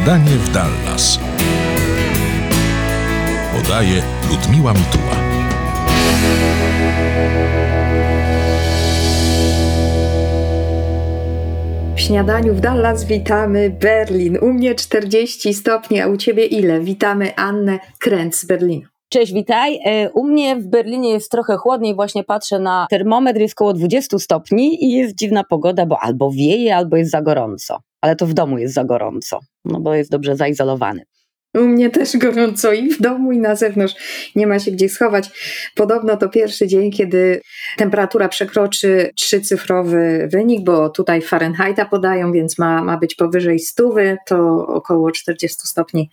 Śniadanie w Dallas. Podaje Ludmiła Mituła. W śniadaniu w Dallas witamy Berlin. U mnie 40 stopni, a u ciebie ile? Witamy Annę Kręc z Berlina. Cześć, witaj. E, U mnie w Berlinie jest trochę chłodniej, właśnie patrzę na termometr, jest około 20 stopni i jest dziwna pogoda, bo albo wieje, albo jest za gorąco. Ale to w domu jest za gorąco, no bo jest dobrze zaizolowany. U mnie też gorąco i w domu, i na zewnątrz. Nie ma się gdzie schować. Podobno to pierwszy dzień, kiedy temperatura przekroczy trzycyfrowy wynik, bo tutaj Fahrenheita podają, więc ma, ma być powyżej stówy, to około 40 stopni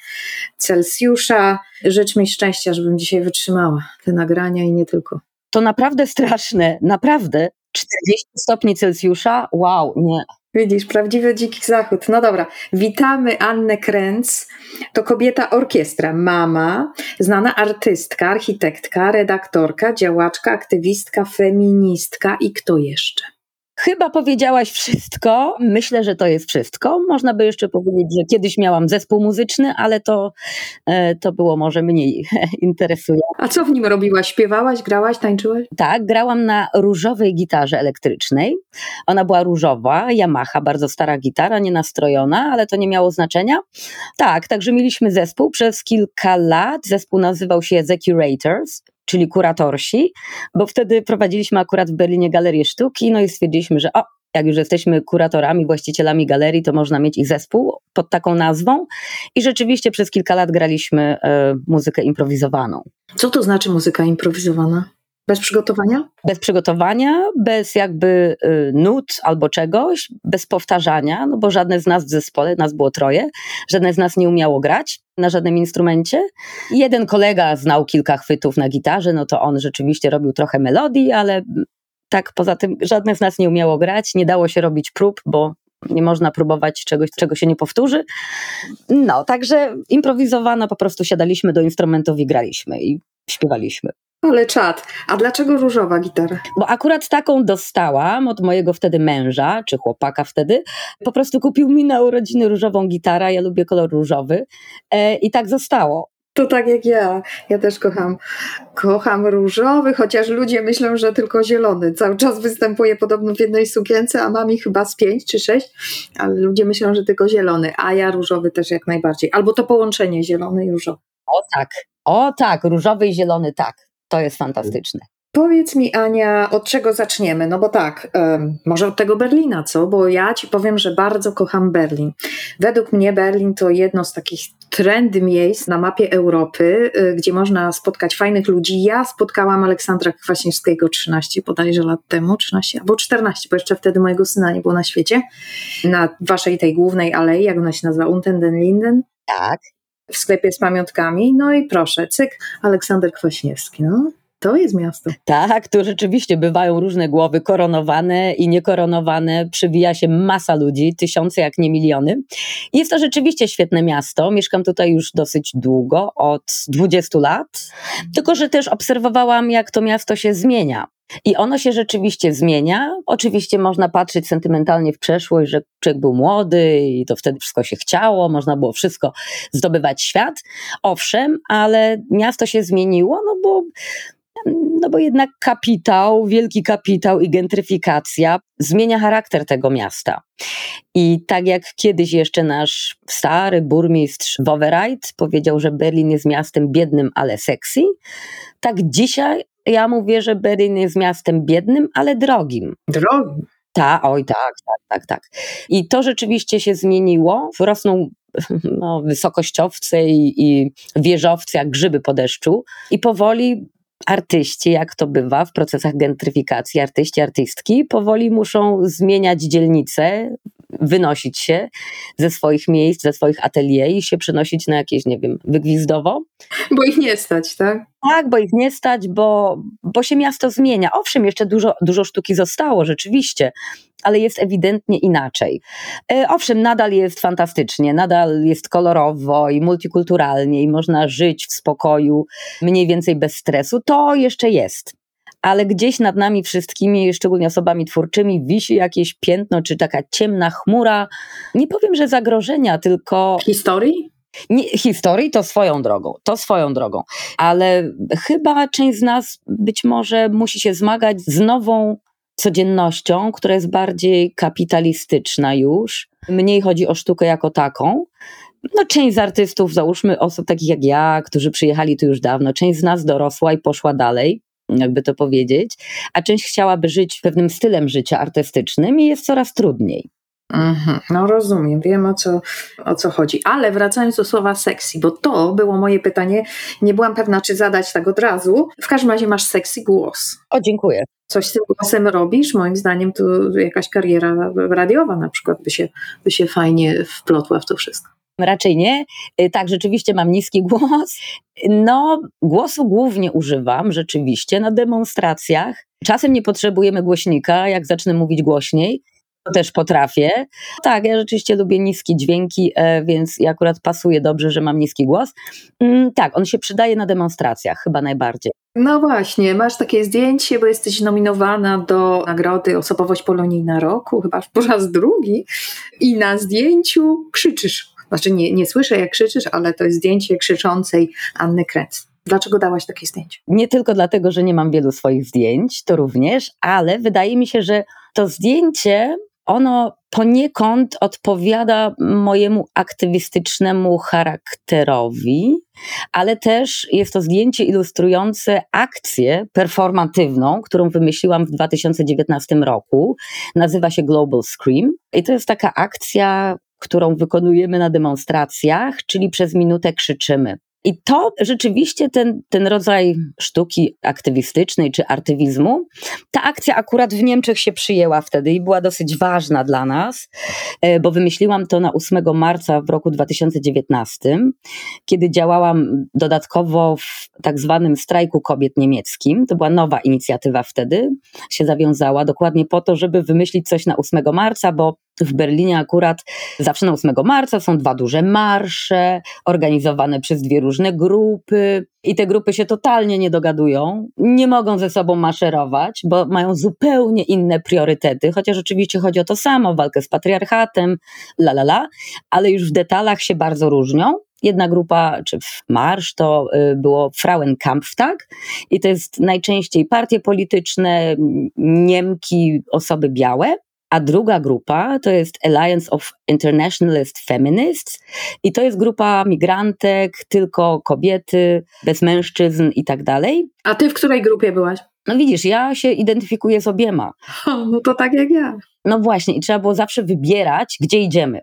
Celsjusza. Życz mi szczęścia, żebym dzisiaj wytrzymała te nagrania i nie tylko. To naprawdę straszne, naprawdę. 40 stopni Celsjusza? Wow, nie. Widzisz, prawdziwy dziki zachód. No dobra, witamy Annę Kręc. To kobieta orkiestra, mama, znana artystka, architektka, redaktorka, działaczka, aktywistka, feministka i kto jeszcze? Chyba powiedziałaś wszystko. Myślę, że to jest wszystko. Można by jeszcze powiedzieć, że kiedyś miałam zespół muzyczny, ale to, e, to było może mniej interesujące. A co w nim robiłaś? Śpiewałaś, grałaś, tańczyłaś? Tak, grałam na różowej gitarze elektrycznej. Ona była różowa, Yamaha, bardzo stara gitara, nienastrojona, ale to nie miało znaczenia. Tak, także mieliśmy zespół przez kilka lat. Zespół nazywał się The Curators czyli kuratorsi, bo wtedy prowadziliśmy akurat w Berlinie galerię sztuki, no i stwierdziliśmy, że o, jak już jesteśmy kuratorami, właścicielami galerii, to można mieć i zespół pod taką nazwą. I rzeczywiście przez kilka lat graliśmy e, muzykę improwizowaną. Co to znaczy muzyka improwizowana? Bez przygotowania? Bez przygotowania, bez jakby y, nut albo czegoś, bez powtarzania, no bo żadne z nas w zespole, nas było troje, żadne z nas nie umiało grać na żadnym instrumencie. Jeden kolega znał kilka chwytów na gitarze, no to on rzeczywiście robił trochę melodii, ale tak poza tym żadne z nas nie umiało grać, nie dało się robić prób, bo nie można próbować czegoś, czego się nie powtórzy. No, także improwizowano, po prostu siadaliśmy do instrumentów i graliśmy i śpiewaliśmy. Ale czad. A dlaczego różowa gitara? Bo akurat taką dostałam od mojego wtedy męża, czy chłopaka wtedy. Po prostu kupił mi na urodziny różową gitarę. Ja lubię kolor różowy. E, I tak zostało. To tak jak ja. Ja też kocham, kocham różowy, chociaż ludzie myślą, że tylko zielony. Cały czas występuje podobno w jednej sukience, a mam ich chyba z pięć czy sześć, ale ludzie myślą, że tylko zielony, a ja różowy też jak najbardziej. Albo to połączenie zielony i różowy. O tak, o tak, różowy i zielony tak. To jest fantastyczne. Powiedz mi, Ania, od czego zaczniemy? No bo tak, um, może od tego Berlina, co? Bo ja ci powiem, że bardzo kocham Berlin. Według mnie Berlin to jedno z takich trendy miejsc na mapie Europy, y, gdzie można spotkać fajnych ludzi. Ja spotkałam Aleksandra Kwaśniewskiego 13 bodajże lat temu, 13 albo 14, bo jeszcze wtedy mojego syna nie było na świecie, na waszej tej głównej alei, jak ona się nazywa, Unten den Linden. Tak. W sklepie z pamiątkami. No i proszę, cyk, Aleksander Kwaśniewski. No, to jest miasto. Tak, tu rzeczywiście bywają różne głowy koronowane i niekoronowane. Przywija się masa ludzi, tysiące jak nie miliony. Jest to rzeczywiście świetne miasto. Mieszkam tutaj już dosyć długo, od 20 lat. Tylko, że też obserwowałam, jak to miasto się zmienia. I ono się rzeczywiście zmienia. Oczywiście można patrzeć sentymentalnie w przeszłość, że człowiek był młody i to wtedy wszystko się chciało, można było wszystko zdobywać świat. Owszem, ale miasto się zmieniło, no bo no bo jednak kapitał, wielki kapitał i gentryfikacja zmienia charakter tego miasta. I tak jak kiedyś jeszcze nasz stary burmistrz Wowereit powiedział, że Berlin jest miastem biednym, ale sexy, tak dzisiaj ja mówię, że Berlin jest miastem biednym, ale drogim. Drogim? Tak, oj tak, tak, tak, tak. I to rzeczywiście się zmieniło. Rosną no, wysokościowce i, i wieżowce jak grzyby po deszczu i powoli artyści, jak to bywa w procesach gentryfikacji, artyści, artystki, powoli muszą zmieniać dzielnice, wynosić się ze swoich miejsc, ze swoich atelier i się przenosić na jakieś, nie wiem, wygwizdowo. Bo ich nie stać, tak? Tak, bo ich nie stać, bo, bo się miasto zmienia. Owszem, jeszcze dużo, dużo sztuki zostało, rzeczywiście, ale jest ewidentnie inaczej. E, owszem, nadal jest fantastycznie, nadal jest kolorowo i multikulturalnie i można żyć w spokoju, mniej więcej bez stresu. To jeszcze jest ale gdzieś nad nami wszystkimi, szczególnie osobami twórczymi, wisi jakieś piętno, czy taka ciemna chmura, nie powiem, że zagrożenia, tylko... Historii? Nie, historii to swoją drogą, to swoją drogą, ale chyba część z nas być może musi się zmagać z nową codziennością, która jest bardziej kapitalistyczna już. Mniej chodzi o sztukę jako taką. No, część z artystów, załóżmy osób takich jak ja, którzy przyjechali tu już dawno, część z nas dorosła i poszła dalej, jakby to powiedzieć, a część chciałaby żyć pewnym stylem życia artystycznym i jest coraz trudniej. Mhm, no rozumiem, wiem o co, o co chodzi. Ale wracając do słowa sexy, bo to było moje pytanie, nie byłam pewna, czy zadać tak od razu. W każdym razie masz sexy głos. O, dziękuję. Coś z tym głosem robisz? Moim zdaniem to jakaś kariera radiowa na przykład by się, by się fajnie wplotła w to wszystko. Raczej nie. Y, tak, rzeczywiście mam niski głos. No, głosu głównie używam rzeczywiście na demonstracjach. Czasem nie potrzebujemy głośnika, jak zacznę mówić głośniej to też potrafię. Tak, ja rzeczywiście lubię niskie dźwięki, e, więc akurat pasuje dobrze, że mam niski głos. Mm, tak, on się przydaje na demonstracjach chyba najbardziej. No właśnie, masz takie zdjęcie, bo jesteś nominowana do nagrody Osobowość Polonijna Roku, chyba po raz drugi, i na zdjęciu krzyczysz. Znaczy nie, nie słyszę jak krzyczysz, ale to jest zdjęcie krzyczącej Anny Krenc. Dlaczego dałaś takie zdjęcie? Nie tylko dlatego, że nie mam wielu swoich zdjęć, to również, ale wydaje mi się, że to zdjęcie ono poniekąd odpowiada mojemu aktywistycznemu charakterowi, ale też jest to zdjęcie ilustrujące akcję performatywną, którą wymyśliłam w 2019 roku. Nazywa się Global Scream i to jest taka akcja, którą wykonujemy na demonstracjach, czyli przez minutę krzyczymy. I to rzeczywiście ten, ten rodzaj sztuki aktywistycznej czy artywizmu, ta akcja akurat w Niemczech się przyjęła wtedy i była dosyć ważna dla nas, e, bo wymyśliłam to na 8 marca w roku 2019, kiedy działałam dodatkowo w tak zwanym strajku kobiet niemieckim. To była nowa inicjatywa wtedy, się zawiązała dokładnie po to, żeby wymyślić coś na 8 marca, bo w Berlinie akurat zawsze na 8 marca są dwa duże marsze organizowane przez dwie różne grupy i te grupy się totalnie nie dogadują, nie mogą ze sobą maszerować, bo mają zupełnie inne priorytety, chociaż oczywiście chodzi o to samo, walkę z patriarchatem, la la la, ale już w detalach się bardzo różnią. Jedna grupa, czy marsz, to y, było Frauenkampftag i to jest najczęściej partie polityczne, Niemki, osoby białe, a druga grupa to jest Alliance of Internationalist Feminists i to jest grupa migrantek, tylko kobiety, bez mężczyzn i tak dalej. A ty w której grupie byłaś? No widzisz, ja się identyfikuję z obiema. no to tak jak ja. No właśnie, i trzeba było zawsze wybierać, gdzie idziemy.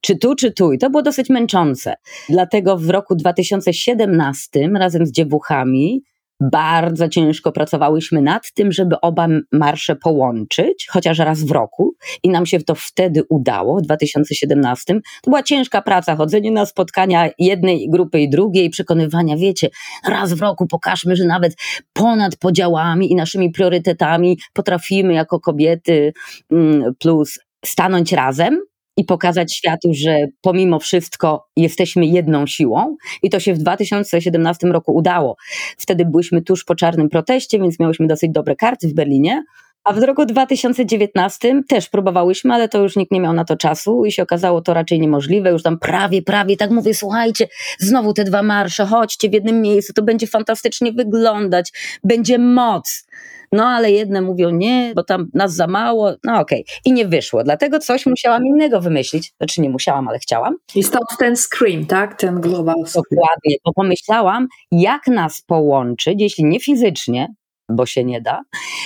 Czy tu, czy tu. I to było dosyć męczące. Dlatego w roku 2017 razem z dziewuchami bardzo ciężko pracowałyśmy nad tym, żeby oba marsze połączyć, chociaż raz w roku i nam się to wtedy udało, w 2017. To była ciężka praca, chodzenie na spotkania jednej grupy i drugiej, przekonywania, wiecie, raz w roku pokażmy, że nawet ponad podziałami i naszymi priorytetami potrafimy jako kobiety mm, plus stanąć razem i pokazać światu, że pomimo wszystko jesteśmy jedną siłą. I to się w 2017 roku udało. Wtedy byliśmy tuż po czarnym proteście, więc miałyśmy dosyć dobre karty w Berlinie. A w roku 2019 też próbowałyśmy, ale to już nikt nie miał na to czasu i się okazało to raczej niemożliwe. Już tam prawie, prawie tak mówię, słuchajcie, znowu te dwa marsze, chodźcie w jednym miejscu, to będzie fantastycznie wyglądać, będzie moc. No ale jedne mówią nie, bo tam nas za mało, no okej. Okay. I nie wyszło, dlatego coś musiałam innego wymyślić. Znaczy nie musiałam, ale chciałam. I stąd ten scream, tak? Ten global scream. Dokładnie, bo pomyślałam, jak nas połączyć, jeśli nie fizycznie, bo się nie da,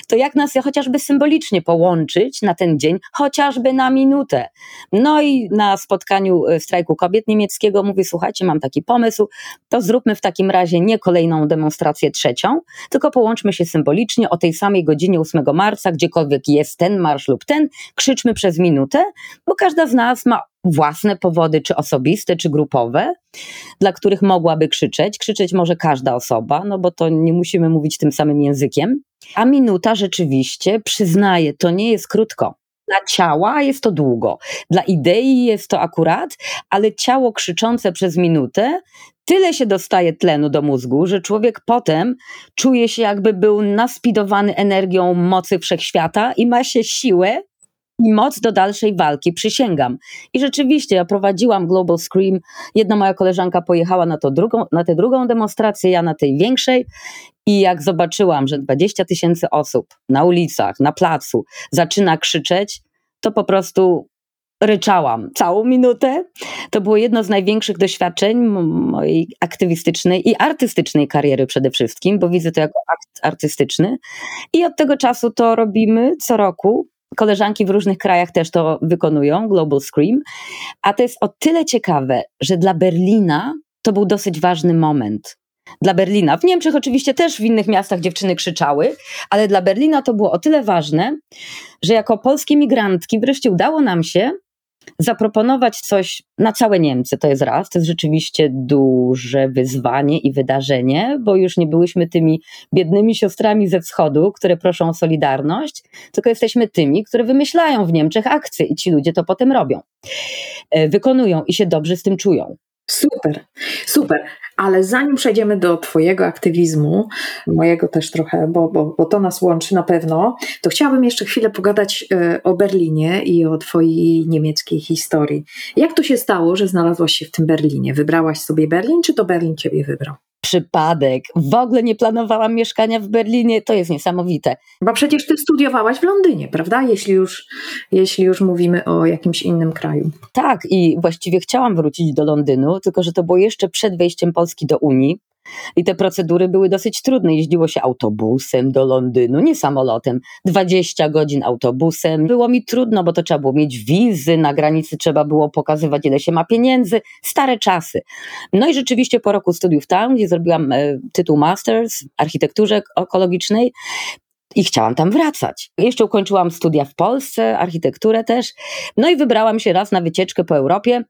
to jak nas chociażby symbolicznie połączyć na ten dzień, chociażby na minutę. No i na spotkaniu e, strajku kobiet niemieckiego mówię, słuchajcie, mam taki pomysł, to zróbmy w takim razie nie kolejną demonstrację trzecią, tylko połączmy się symbolicznie o tej samej godzinie 8 marca, gdziekolwiek jest ten marsz lub ten, krzyczmy przez minutę, bo każda z nas ma własne powody, czy osobiste, czy grupowe, dla których mogłaby krzyczeć. Krzyczeć może każda osoba, no bo to nie musimy mówić tym samym językiem. A minuta rzeczywiście, przyznaję, to nie jest krótko. Dla ciała jest to długo, dla idei jest to akurat, ale ciało krzyczące przez minutę tyle się dostaje tlenu do mózgu, że człowiek potem czuje się jakby był naspidowany energią mocy wszechświata i ma się siłę i moc do dalszej walki, przysięgam. I rzeczywiście, ja prowadziłam Global Scream. Jedna moja koleżanka pojechała na, to drugą, na tę drugą demonstrację, ja na tej większej. I jak zobaczyłam, że 20 tysięcy osób na ulicach, na placu zaczyna krzyczeć, to po prostu ryczałam całą minutę. To było jedno z największych doświadczeń mojej aktywistycznej i artystycznej kariery przede wszystkim, bo widzę to jako akt artystyczny. I od tego czasu to robimy co roku. Koleżanki w różnych krajach też to wykonują, Global Scream. A to jest o tyle ciekawe, że dla Berlina to był dosyć ważny moment. Dla Berlina. W Niemczech oczywiście też w innych miastach dziewczyny krzyczały, ale dla Berlina to było o tyle ważne, że jako polskie migrantki wreszcie udało nam się zaproponować coś na całe Niemcy, to jest raz, to jest rzeczywiście duże wyzwanie i wydarzenie, bo już nie byłyśmy tymi biednymi siostrami ze wschodu, które proszą o solidarność, tylko jesteśmy tymi, które wymyślają w Niemczech akcje i ci ludzie to potem robią. E, wykonują i się dobrze z tym czują. Super, super. Ale zanim przejdziemy do Twojego aktywizmu, mojego też trochę, bo, bo, bo to nas łączy na pewno, to chciałabym jeszcze chwilę pogadać e, o Berlinie i o Twojej niemieckiej historii. Jak to się stało, że znalazłaś się w tym Berlinie? Wybrałaś sobie Berlin, czy to Berlin Ciebie wybrał? Przypadek. W ogóle nie planowałam mieszkania w Berlinie, to jest niesamowite. Bo przecież ty studiowałaś w Londynie, prawda? Jeśli już, jeśli już mówimy o jakimś innym kraju. Tak, i właściwie chciałam wrócić do Londynu, tylko że to było jeszcze przed wejściem Polski do Unii. I te procedury były dosyć trudne. Jeździło się autobusem do Londynu, nie samolotem. 20 godzin autobusem. Było mi trudno, bo to trzeba było mieć wizy, na granicy trzeba było pokazywać, ile się ma pieniędzy. Stare czasy. No i rzeczywiście po roku studiów tam, gdzie zrobiłam e, tytuł Masters w architekturze ekologicznej, i chciałam tam wracać. Jeszcze ukończyłam studia w Polsce, architekturę też. No i wybrałam się raz na wycieczkę po Europie.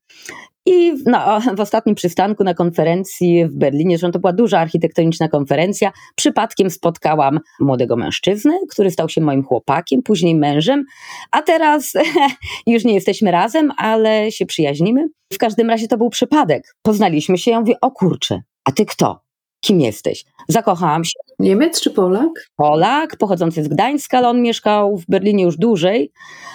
I no, w ostatnim przystanku na konferencji w Berlinie, zresztą to była duża architektoniczna konferencja, przypadkiem spotkałam młodego mężczyznę, który stał się moim chłopakiem, później mężem, a teraz już nie jesteśmy razem, ale się przyjaźnimy. W każdym razie to był przypadek. Poznaliśmy się, ja mówię, o kurczę, a ty kto? Kim jesteś? Zakochałam się. Niemiec czy Polak? Polak, pochodzący z Gdańska, ale on mieszkał w Berlinie już dłużej.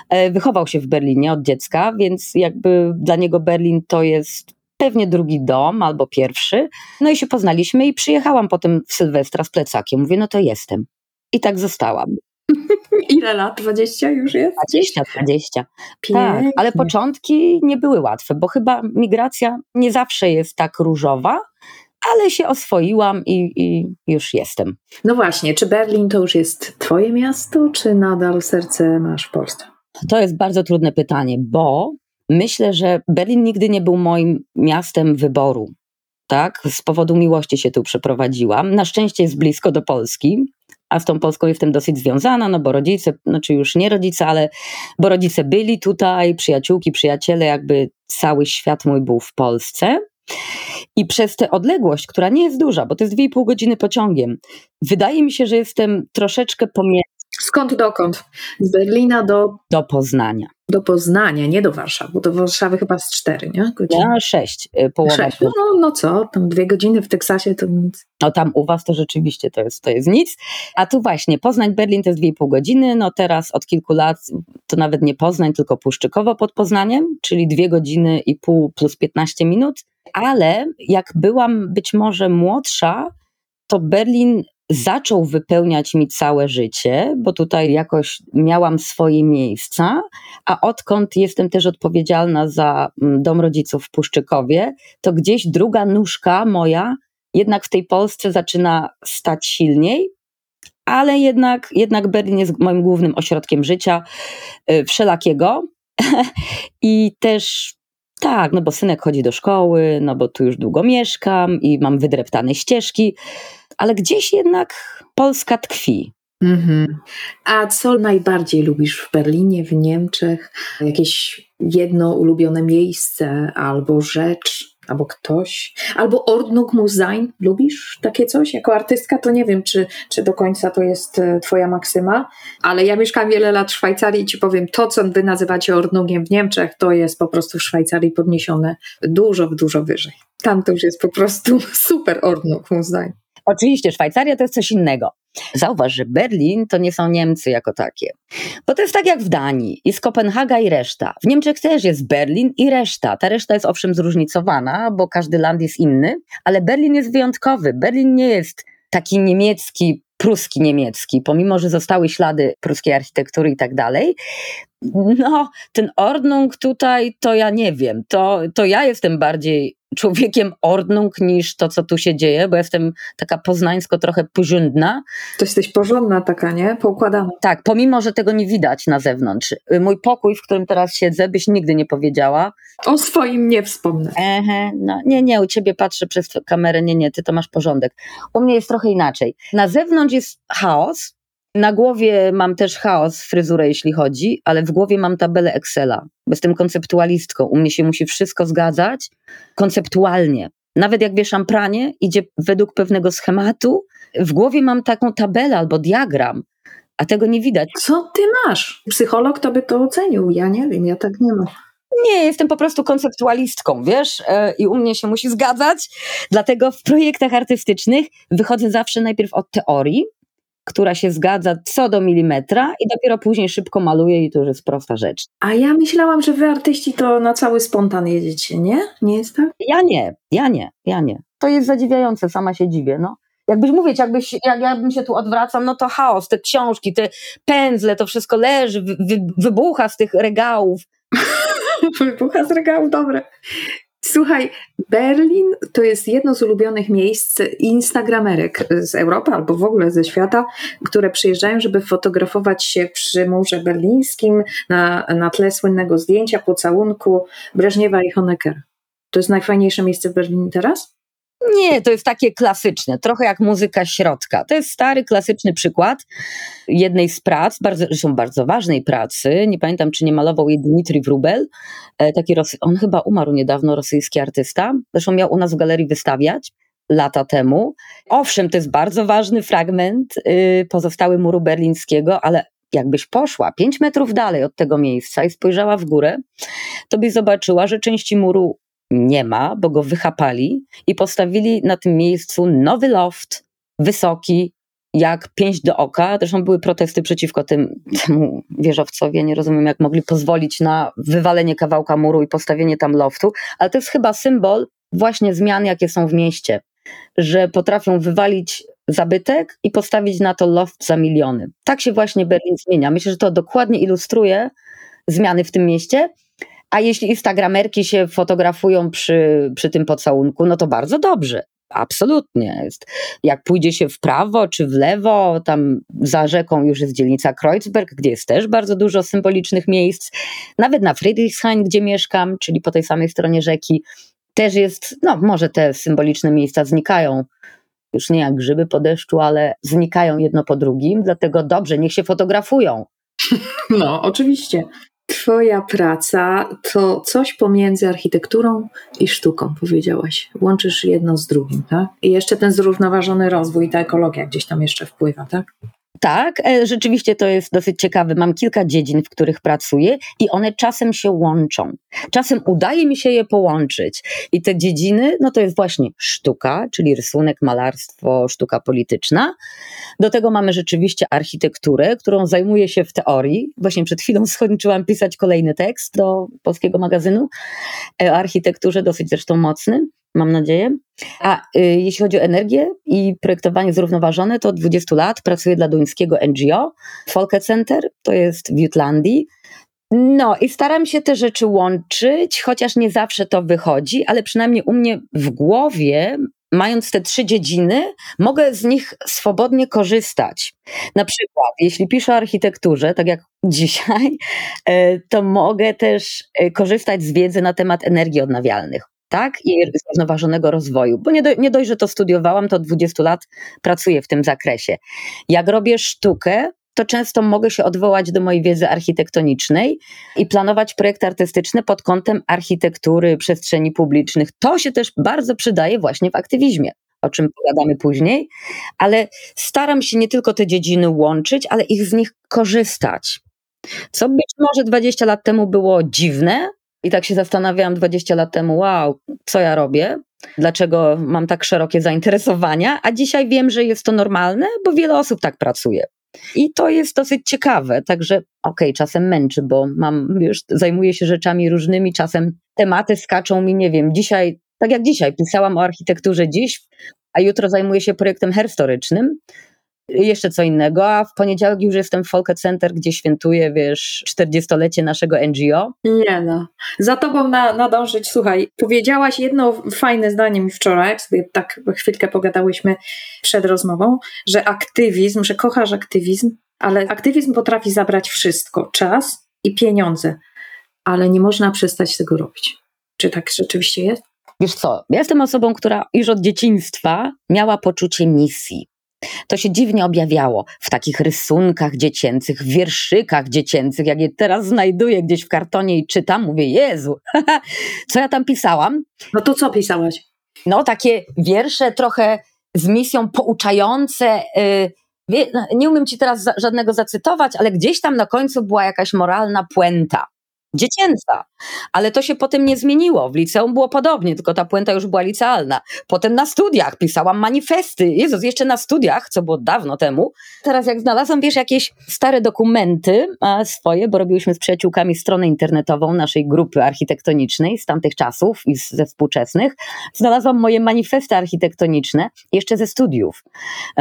E, wychował się w Berlinie od dziecka, więc jakby dla niego Berlin to jest pewnie drugi dom albo pierwszy. No i się poznaliśmy i przyjechałam potem w Sylwestra z plecakiem. Mówię, no to jestem. I tak zostałam. Ile lat? 20 już jest? 20, 20. Tak, ale początki nie były łatwe, bo chyba migracja nie zawsze jest tak różowa, ale się oswoiłam i, i, już jestem. No właśnie, czy Berlin to już jest Twoje miasto, czy nadal serce masz w Polsce? To jest bardzo trudne pytanie, bo myślę, że Berlin nigdy nie był moim miastem wyboru. Tak, z powodu miłości się tu przeprowadziłam. Na szczęście jest blisko do Polski, a z tą Polską jestem dosyć związana, no bo rodzice, znaczy już nie rodzice, ale bo rodzice byli tutaj, przyjaciółki, przyjaciele, jakby cały świat mój był w Polsce. I przez tę odległość, która nie jest duża, bo to jest 2,5 godziny pociągiem, wydaje mi się, że jestem troszeczkę pomiędzy. Skąd dokąd? Z Berlina do. Do Poznania. Do Poznania, nie do Warszawy, bo do Warszawy chyba z cztery, nie? Godziny. Ja sześć, y, połowa. Sześć. No, no co, tam dwie godziny w Teksasie to nic. No tam u was to rzeczywiście to jest, to jest nic. A tu właśnie, Poznań, Berlin to jest dwie i pół godziny, no teraz od kilku lat to nawet nie Poznań, tylko Puszczykowo pod Poznaniem, czyli dwie godziny i pół plus 15 minut. Ale jak byłam być może młodsza, to Berlin zaczął wypełniać mi całe życie, bo tutaj jakoś miałam swoje miejsca, a odkąd jestem też odpowiedzialna za mm, dom rodziców w Puszczykowie, to gdzieś druga nóżka moja jednak w tej Polsce zaczyna stać silniej, ale jednak, jednak Berlin jest moim głównym ośrodkiem życia y, wszelakiego. I też tak, no bo synek chodzi do szkoły, no bo tu już długo mieszkam i mam wydreptane ścieżki, ale gdzieś jednak Polska tkwi. Mhm. A co najbardziej lubisz w Berlinie, w Niemczech? Jakieś jedno ulubione miejsce albo rzecz? Albo ktoś, albo Ordnung muss sein. Lubisz takie coś? Jako artystka to nie wiem, czy, czy do końca to jest e, twoja maksyma, ale ja mieszkam wiele lat w Szwajcarii i ci powiem, to co wy nazywacie Ordnungiem w Niemczech, to jest po prostu w Szwajcarii podniesione dużo, dużo wyżej. Tam to już jest po prostu super Ordnung muss sein. Oczywiście Szwajcaria to jest coś innego. Zauważ, że Berlin to nie są Niemcy jako takie. Bo to jest tak jak w Danii. Jest Kopenhaga i reszta. W Niemczech też jest Berlin i reszta. Ta reszta jest owszem zróżnicowana, bo każdy land jest inny, ale Berlin jest wyjątkowy. Berlin nie jest taki niemiecki, pruski niemiecki, pomimo, że zostały ślady pruskiej architektury i tak dalej. No, ten Ordnung tutaj, to ja nie wiem. To, to ja jestem bardziej człowiekiem Ordnung niż to, co tu się dzieje, bo jestem taka poznańsko trochę porządna. To jesteś porządna taka, nie? Poukładana. Tak, pomimo, że tego nie widać na zewnątrz. Mój pokój, w którym teraz siedzę, byś nigdy nie powiedziała. O swoim nie wspomnę. Ehe, no nie, nie, u ciebie patrzę przez kamerę, nie, nie, ty to masz porządek. U mnie jest trochę inaczej. Na zewnątrz jest chaos, na głowie mam też chaos, fryzurę jeśli chodzi, ale w głowie mam tabelę Excela. Jestem konceptualistką. U mnie się musi wszystko zgadzać konceptualnie. Nawet jak wieszam pranie, idzie według pewnego schematu. W głowie mam taką tabelę albo diagram, a tego nie widać. Co ty masz? Psycholog to by to ocenił. Ja nie wiem, ja tak nie mam. Nie, jestem po prostu konceptualistką, wiesz, e, i u mnie się musi zgadzać. Dlatego w projektach artystycznych wychodzę zawsze najpierw od teorii, która się zgadza co do milimetra i dopiero później szybko maluje i to już jest prosta rzecz. A ja myślałam, że wy artyści to na cały spontan jedziecie, nie? Nie jest tak? Ja nie, ja nie, ja nie. To jest zadziwiające, sama się dziwię, no. Jakbyś mówić, jakbyś, jak ja bym się tu odwracam, no to chaos, te książki, te pędzle, to wszystko leży, wy, wybucha z tych regałów. wybucha z regałów, dobre. Słuchaj, Berlin to jest jedno z ulubionych miejsc instagramerek z Europy albo w ogóle ze świata, które przyjeżdżają, żeby fotografować się przy murze berlińskim na, na tle słynnego zdjęcia pocałunku Breżniewa i Honecker. To jest najfajniejsze miejsce w Berlinie teraz? Nie, to jest takie klasyczne, trochę jak muzyka środka. To jest stary, klasyczny przykład jednej z prac, bardzo, zresztą bardzo ważnej pracy. Nie pamiętam, czy nie malował jej Dmitrij Wrubel. E, taki Rosy- on chyba umarł niedawno, rosyjski artysta. Zresztą miał u nas w galerii wystawiać lata temu. Owszem, to jest bardzo ważny fragment yy, pozostały muru berlińskiego, ale jakbyś poszła pięć metrów dalej od tego miejsca i spojrzała w górę, to byś zobaczyła, że części muru nie ma, bo go wychapali i postawili na tym miejscu nowy loft, wysoki, jak pięść do oka. Zresztą były protesty przeciwko tym, temu wieżowcowi. nie rozumiem, jak mogli pozwolić na wywalenie kawałka muru i postawienie tam loftu, ale to jest chyba symbol właśnie zmian, jakie są w mieście, że potrafią wywalić zabytek i postawić na to loft za miliony. Tak się właśnie Berlin zmienia. Myślę, że to dokładnie ilustruje zmiany w tym mieście. A jeśli instagramerki się fotografują przy, przy tym pocałunku, no to bardzo dobrze. Absolutnie. Jest. Jak pójdzie się w prawo czy w lewo, tam za rzeką już jest dzielnica Kreuzberg, gdzie jest też bardzo dużo symbolicznych miejsc. Nawet na Friedrichshain, gdzie mieszkam, czyli po tej samej stronie rzeki, też jest, no może te symboliczne miejsca znikają. Już nie jak grzyby po deszczu, ale znikają jedno po drugim, dlatego dobrze, niech się fotografują. No, oczywiście. Twoja praca to coś pomiędzy architekturą i sztuką, powiedziałaś. Łączysz jedno z drugim, tak? I jeszcze ten zrównoważony rozwój, ta ekologia gdzieś tam jeszcze wpływa, tak? Tak, e, rzeczywiście to jest dosyć ciekawe. Mam kilka dziedzin, w których pracuję i one czasem się łączą. Czasem udaje mi się je połączyć. I te dziedziny, no to jest właśnie sztuka, czyli rysunek, malarstwo, sztuka polityczna. Do tego mamy rzeczywiście architekturę, którą zajmuję się w teorii. Właśnie przed chwilą skończyłam pisać kolejny tekst do polskiego magazynu e, o architekturze, dosyć zresztą mocny mam nadzieję. A y, jeśli chodzi o energię i projektowanie zrównoważone, to od 20 lat pracuję dla duńskiego NGO Folke Center, to jest w Jutlandii. No i staram się te rzeczy łączyć, chociaż nie zawsze to wychodzi, ale przynajmniej u mnie w głowie mając te trzy dziedziny, mogę z nich swobodnie korzystać. Na przykład, jeśli piszę o architekturze, tak jak dzisiaj, e, to mogę też e, korzystać z wiedzy na temat energii odnawialnych tak? I zrównoważonego rozwoju. Bo nie, do, nie dość, że to studiowałam, to od 20 lat pracuję w tym zakresie. Jak robię sztukę, to często mogę się odwołać do mojej wiedzy architektonicznej i planować projekty artystyczne pod kątem architektury przestrzeni publicznych. To się też bardzo przydaje właśnie w aktywizmie o czym pogadamy później, ale staram się nie tylko te dziedziny łączyć, ale ich z nich korzystać. Co być może 20 lat temu było dziwne, i tak się zastanawiałam 20 lat temu, wow, co ja robię? Dlaczego mam tak szerokie zainteresowania? A dzisiaj wiem, że jest to normalne, bo wiele osób tak pracuje. I to jest dosyć ciekawe, także okej, okay, czasem męczy, bo mam, już zajmuję się rzeczami różnymi, czasem tematy skaczą mi, nie wiem, dzisiaj, tak jak dzisiaj, pisałam o architekturze dziś, a jutro zajmuję się projektem herstorycznym, jeszcze co innego, a w poniedziałek już jestem w Folket Center, gdzie świętuję, wiesz, 40-lecie naszego NGO. Nie no, za tobą na, nadążyć. Słuchaj, powiedziałaś jedno fajne zdanie mi wczoraj, jak sobie tak chwilkę pogadałyśmy przed rozmową, że aktywizm, że kochasz aktywizm, ale aktywizm potrafi zabrać wszystko, czas i pieniądze, ale nie można przestać tego robić. Czy tak rzeczywiście jest? Wiesz co, ja jestem osobą, która już od dzieciństwa miała poczucie misji. To się dziwnie objawiało w takich rysunkach dziecięcych, wierszykach dziecięcych, jak je teraz znajduję gdzieś w kartonie i czytam, mówię, Jezu, co ja tam pisałam? No to co pisałaś? No takie wiersze trochę z misją pouczające, yy, nie umiem ci teraz żadnego zacytować, ale gdzieś tam na końcu była jakaś moralna puenta dziecięca. Ale to się potem nie zmieniło. W liceum było podobnie, tylko ta puenta już była licealna. Potem na studiach pisałam manifesty. Jezus, jeszcze na studiach, co było dawno temu. Teraz jak znalazłam, wiesz, jakieś stare dokumenty swoje, bo robiłyśmy z przyjaciółkami stronę internetową naszej grupy architektonicznej z tamtych czasów i ze współczesnych. Znalazłam moje manifesty architektoniczne jeszcze ze studiów.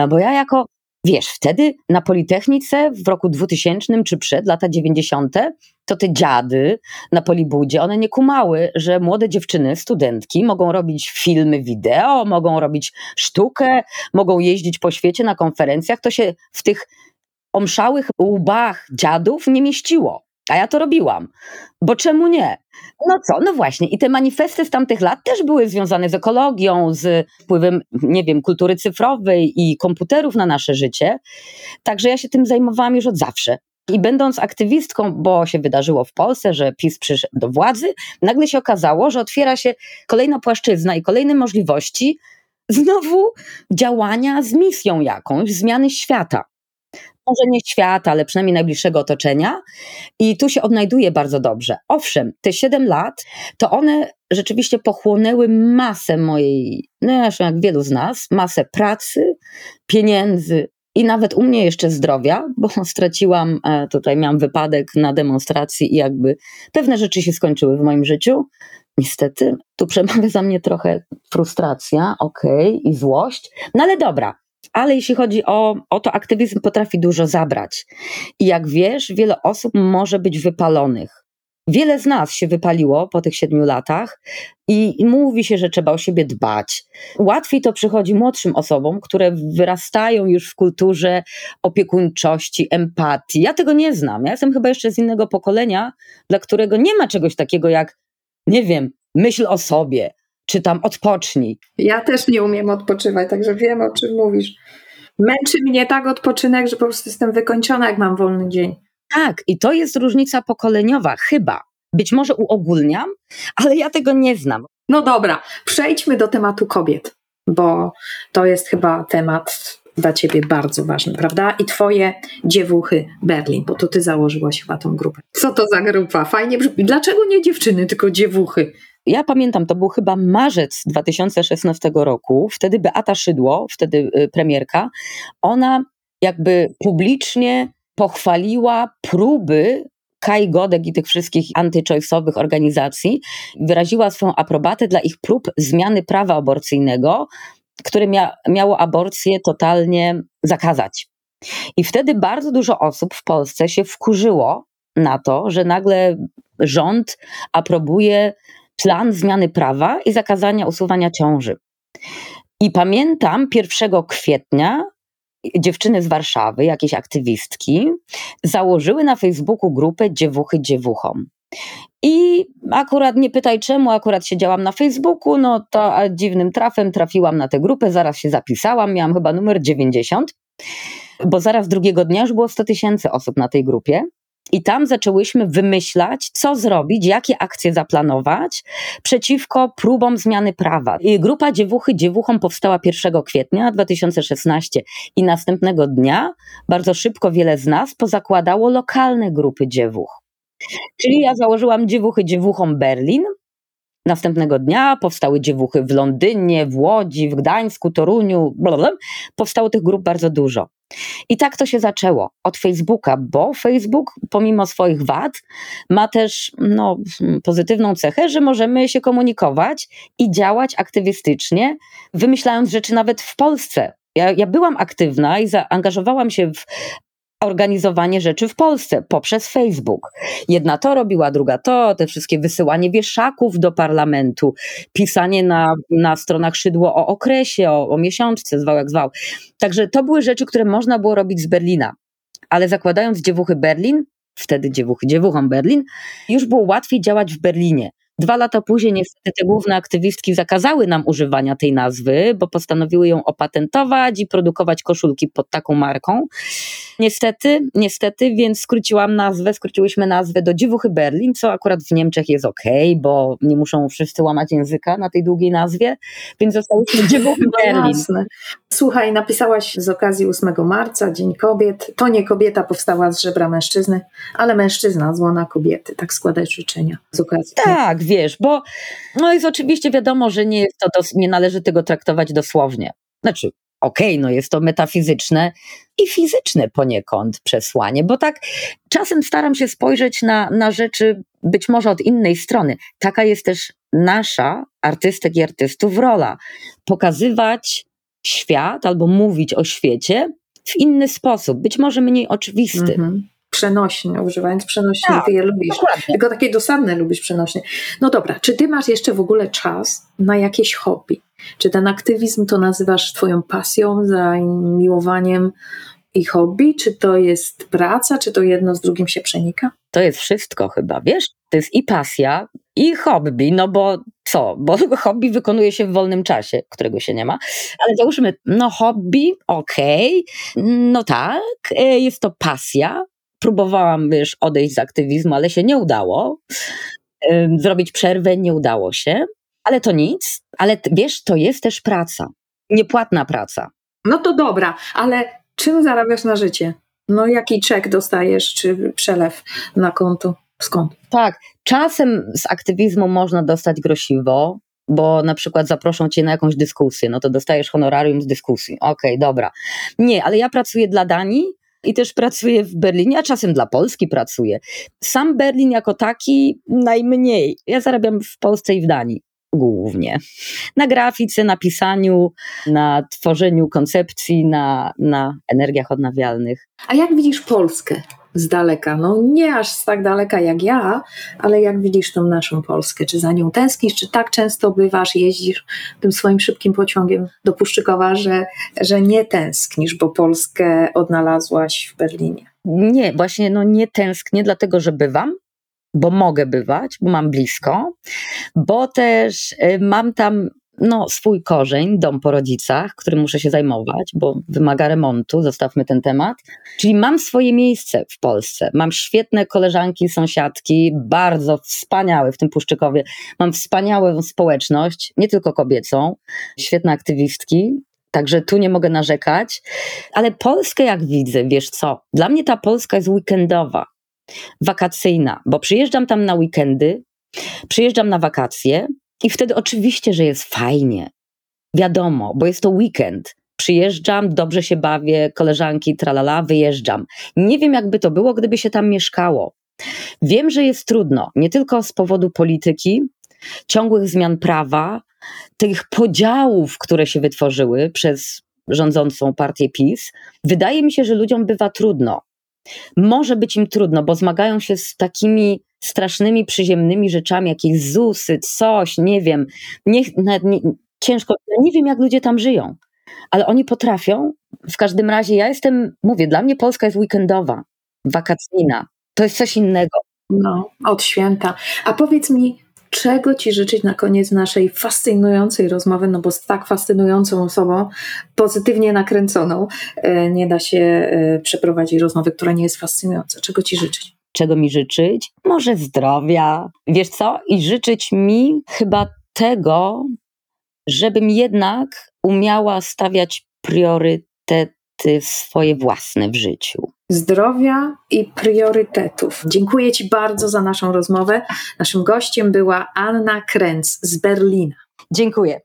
Bo ja jako Wiesz, wtedy na Politechnice w roku 2000 czy przed, lata 90., to te dziady na Polibudzie, one nie kumały, że młode dziewczyny, studentki mogą robić filmy wideo, mogą robić sztukę, mogą jeździć po świecie na konferencjach. To się w tych omszałych łbach dziadów nie mieściło. A ja to robiłam. Bo czemu nie? No co, no właśnie. I te manifesty z tamtych lat też były związane z ekologią, z wpływem, nie wiem, kultury cyfrowej i komputerów na nasze życie. Także ja się tym zajmowałam już od zawsze. I będąc aktywistką, bo się wydarzyło w Polsce, że PiS przyszedł do władzy, nagle się okazało, że otwiera się kolejna płaszczyzna i kolejne możliwości znowu działania z misją jakąś, zmiany świata może nie świata, ale przynajmniej najbliższego otoczenia. I tu się odnajduje bardzo dobrze. Owszem, te 7 lat, to one rzeczywiście pochłonęły masę mojej, no jak wielu z nas, masę pracy, pieniędzy, i nawet u mnie jeszcze zdrowia, bo straciłam, e, tutaj miałam wypadek na demonstracji i jakby pewne rzeczy się skończyły w moim życiu. Niestety, tu przemawia za mnie trochę frustracja, okej, okay, i złość, no ale dobra, ale jeśli chodzi o, o to, aktywizm potrafi dużo zabrać. I jak wiesz, wiele osób może być wypalonych. Wiele z nas się wypaliło po tych siedmiu latach i, mówi się, że trzeba o siebie dbać. Łatwiej to przychodzi młodszym osobom, które wyrastają już w kulturze opiekuńczości, empatii. Ja tego nie znam. Ja jestem chyba jeszcze z innego pokolenia, dla którego nie ma czegoś takiego jak, nie wiem, myśl o sobie, czy tam odpocznij. Ja też nie umiem odpoczywać, także wiem o czym mówisz. Męczy mnie tak odpoczynek, że po prostu jestem wykończona, jak mam wolny dzień. Tak, i to jest różnica pokoleniowa, chyba. Być może uogólniam, ale ja tego nie znam. No dobra, przejdźmy do tematu kobiet, bo to jest chyba temat dla ciebie bardzo ważny, prawda? I twoje dziewuchy Berlin, bo to ty założyłaś chyba tą grupę. Co to za grupa? Fajnie brzmi. Dlaczego nie dziewczyny, tylko dziewuchy? Ja pamiętam, to był chyba marzec 2016 roku. Wtedy Beata Szydło, wtedy y, premierka, ona jakby publicznie pochwaliła próby Kai Godek i tych wszystkich antychoice'owych organizacji, wyraziła swoją aprobatę dla ich prób zmiany prawa aborcyjnego, które mia miało aborcję totalnie zakazać. I wtedy bardzo dużo osób w Polsce się wkurzyło na to, że nagle rząd aprobuje plan zmiany prawa i zakazania usuwania ciąży. I pamiętam 1 kwietnia dziewczyny z Warszawy, jakieś aktywistki, założyły na Facebooku grupę Dziewuchy Dziewuchom. I akurat nie pytaj czemu, akurat siedziałam na Facebooku, no to dziwnym trafem trafiłam na tę grupę, zaraz się zapisałam, miałam chyba numer 90. bo zaraz drugiego dnia już było 100 tysięcy osób na tej grupie. I tam zaczęłyśmy wymyślać, co zrobić, jakie akcje zaplanować przeciwko próbom zmiany prawa. I grupa Dziewuchy Dziewuchom powstała 1 kwietnia 2016 i następnego dnia bardzo szybko wiele z nas pozakładało lokalne grupy dziewuch. Czyli ja założyłam Dziewuchy Dziewuchom Berlin, Następnego dnia powstały dziewuchy w Londynie, w Łodzi, w Gdańsku, Toruniu, blablabla. powstało tych grup bardzo dużo. I tak to się zaczęło od Facebooka, bo Facebook, pomimo swoich wad, ma też no, pozytywną cechę, że możemy się komunikować i działać aktywistycznie, wymyślając rzeczy nawet w Polsce. Ja, ja byłam aktywna i zaangażowałam się w organizowanie rzeczy w Polsce poprzez Facebook. Jedna to robiła, druga to, te wszystkie wysyłanie wieszaków do parlamentu, pisanie na, na stronach szydło o okresie, o, o miesiączce, zwał jak zwał. Także to były rzeczy, które można było robić z Berlina. Ale zakładając dziewuchy Berlin, wtedy dziewuchy, dziewuchom Berlin, już było łatwiej działać w Berlinie. Dwa lata później niestety te główne aktywistki zakazały nam używania tej nazwy, bo postanowiły ją opatentować i produkować koszulki pod taką marką. Niestety, niestety, więc skróciłam nazwę, skróciłyśmy nazwę do Dziewuchy Berlin, co akurat w Niemczech jest ok, bo nie muszą wszyscy łamać języka na tej długiej nazwie, więc zostałyśmy Dziewuchy No Berlin. Słuchaj, napisałaś z okazji 8 marca, Dzień Kobiet. To nie kobieta powstała z żebra mężczyzny, ale mężczyzna z łona kobiety. Tak składać życzenia z okazji. Tak, wiesz, bo no jest oczywiście wiadomo, że nie jest to, dos- nie należy tego traktować dosłownie. Znaczy, okej, no jest to metafizyczne i fizyczne poniekąd przesłanie, bo tak czasem staram się spojrzeć na, na rzeczy być może od innej strony. Taka jest też nasza, artystek i artystów, rola. Pokazywać świat albo mówić o świecie w inny sposób, być może mniej oczywisty. Mhm. Przenośnie, używając przenośni, Tak, ty je lubisz. Dokładnie. Tylko takie dosadne lubisz przenośnie. No dobra, czy ty masz jeszcze w ogóle czas na jakieś hobby? Czy ten aktywizm to nazywasz twoją pasją, zamiłowaniem i hobby? Czy to jest praca? Czy to jedno z drugim się przenika? To jest wszystko chyba, wiesz? To jest i pasja, i hobby, no bo co? Bo hobby wykonuje się w wolnym czasie, którego się nie ma. Ale załóżmy, no hobby, okej, no tak, e, jest to pasja. Próbowałam, wiesz, odejść z aktywizmu, ale się nie udało. Zrobić przerwę nie udało się, ale to nic. Ale wiesz, to jest też praca. Niepłatna praca. No to dobra, ale czym zarabiasz na życie? No jaki czek dostajesz, czy przelew na konto? Skąd? Tak, czasem z aktywizmu można dostać grosiwo, bo na przykład zaproszą cię na jakąś dyskusję, no to dostajesz honorarium z dyskusji. Okej, dobra. Nie, ale ja pracuję dla Danii i też pracuję w Berlinie, a czasem dla Polski pracuję. Sam Berlin jako taki najmniej. Ja zarabiam w Polsce i w Danii. Głównie. Na grafice, na pisaniu, na tworzeniu koncepcji, na, na energiach odnawialnych. A jak widzisz Polskę z daleka? No nie aż tak daleka jak ja, ale jak widzisz tą naszą Polskę? Czy za nią tęsknisz? Czy tak często bywasz, jeździsz tym swoim szybkim pociągiem do Puszczykowa, że, że nie tęsknisz, bo Polskę odnalazłaś w Berlinie? Nie, właśnie no nie tęsknię, dlatego że bywam, bo mogę bywać, bo mam blisko, bo też y, mam tam no, swój korzeń, dom po rodzicach, którym muszę się zajmować, bo wymaga remontu, zostawmy ten temat. Czyli mam swoje miejsce w Polsce. Mam świetne koleżanki, sąsiadki, bardzo wspaniałe w tym Puszczykowie. Mam wspaniałą społeczność, nie tylko kobiecą, świetne aktywistki. Także tu nie mogę narzekać, ale Polskę jak widzę, wiesz co, dla mnie ta Polska jest weekendowa, wakacyjna, bo przyjeżdżam tam na weekendy, przyjeżdżam na wakacje i wtedy oczywiście, że jest fajnie. Wiadomo, bo jest to weekend. Przyjeżdżam, dobrze się bawię, koleżanki, tralala, wyjeżdżam. Nie wiem, jakby to było, gdyby się tam mieszkało. Wiem, że jest trudno, nie tylko z powodu polityki, ciągłych zmian prawa, tych podziałów, które się wytworzyły przez rządzącą partię PiS. Wydaje mi się, że ludziom bywa trudno. Może być im trudno, bo zmagają się z takimi strasznymi, przyziemnymi rzeczami, jakieś ZUSy, coś, nie wiem. Nie, nie, ciężko, nie wiem, jak ludzie tam żyją, ale oni potrafią. W każdym razie ja jestem, mówię, dla mnie Polska jest weekendowa, wakacyjna. To jest coś innego. No, od święta. A powiedz mi, czego Ci życzyć na koniec naszej fascynującej rozmowy, no bo z tak fascynującą osobą, pozytywnie nakręconą, e, nie da się e, przeprowadzić rozmowy, która nie jest fascynująca. Czego Ci życzyć? Czego mi życzyć? Może zdrowia. Wiesz co? I życzyć mi chyba tego, żebym jednak umiała stawiać priorytety swoje własne w życiu. Zdrowia i priorytetów. Dziękuję Ci bardzo za naszą rozmowę. Naszym gościem była Anna Krenz z Berlina. Dziękuję.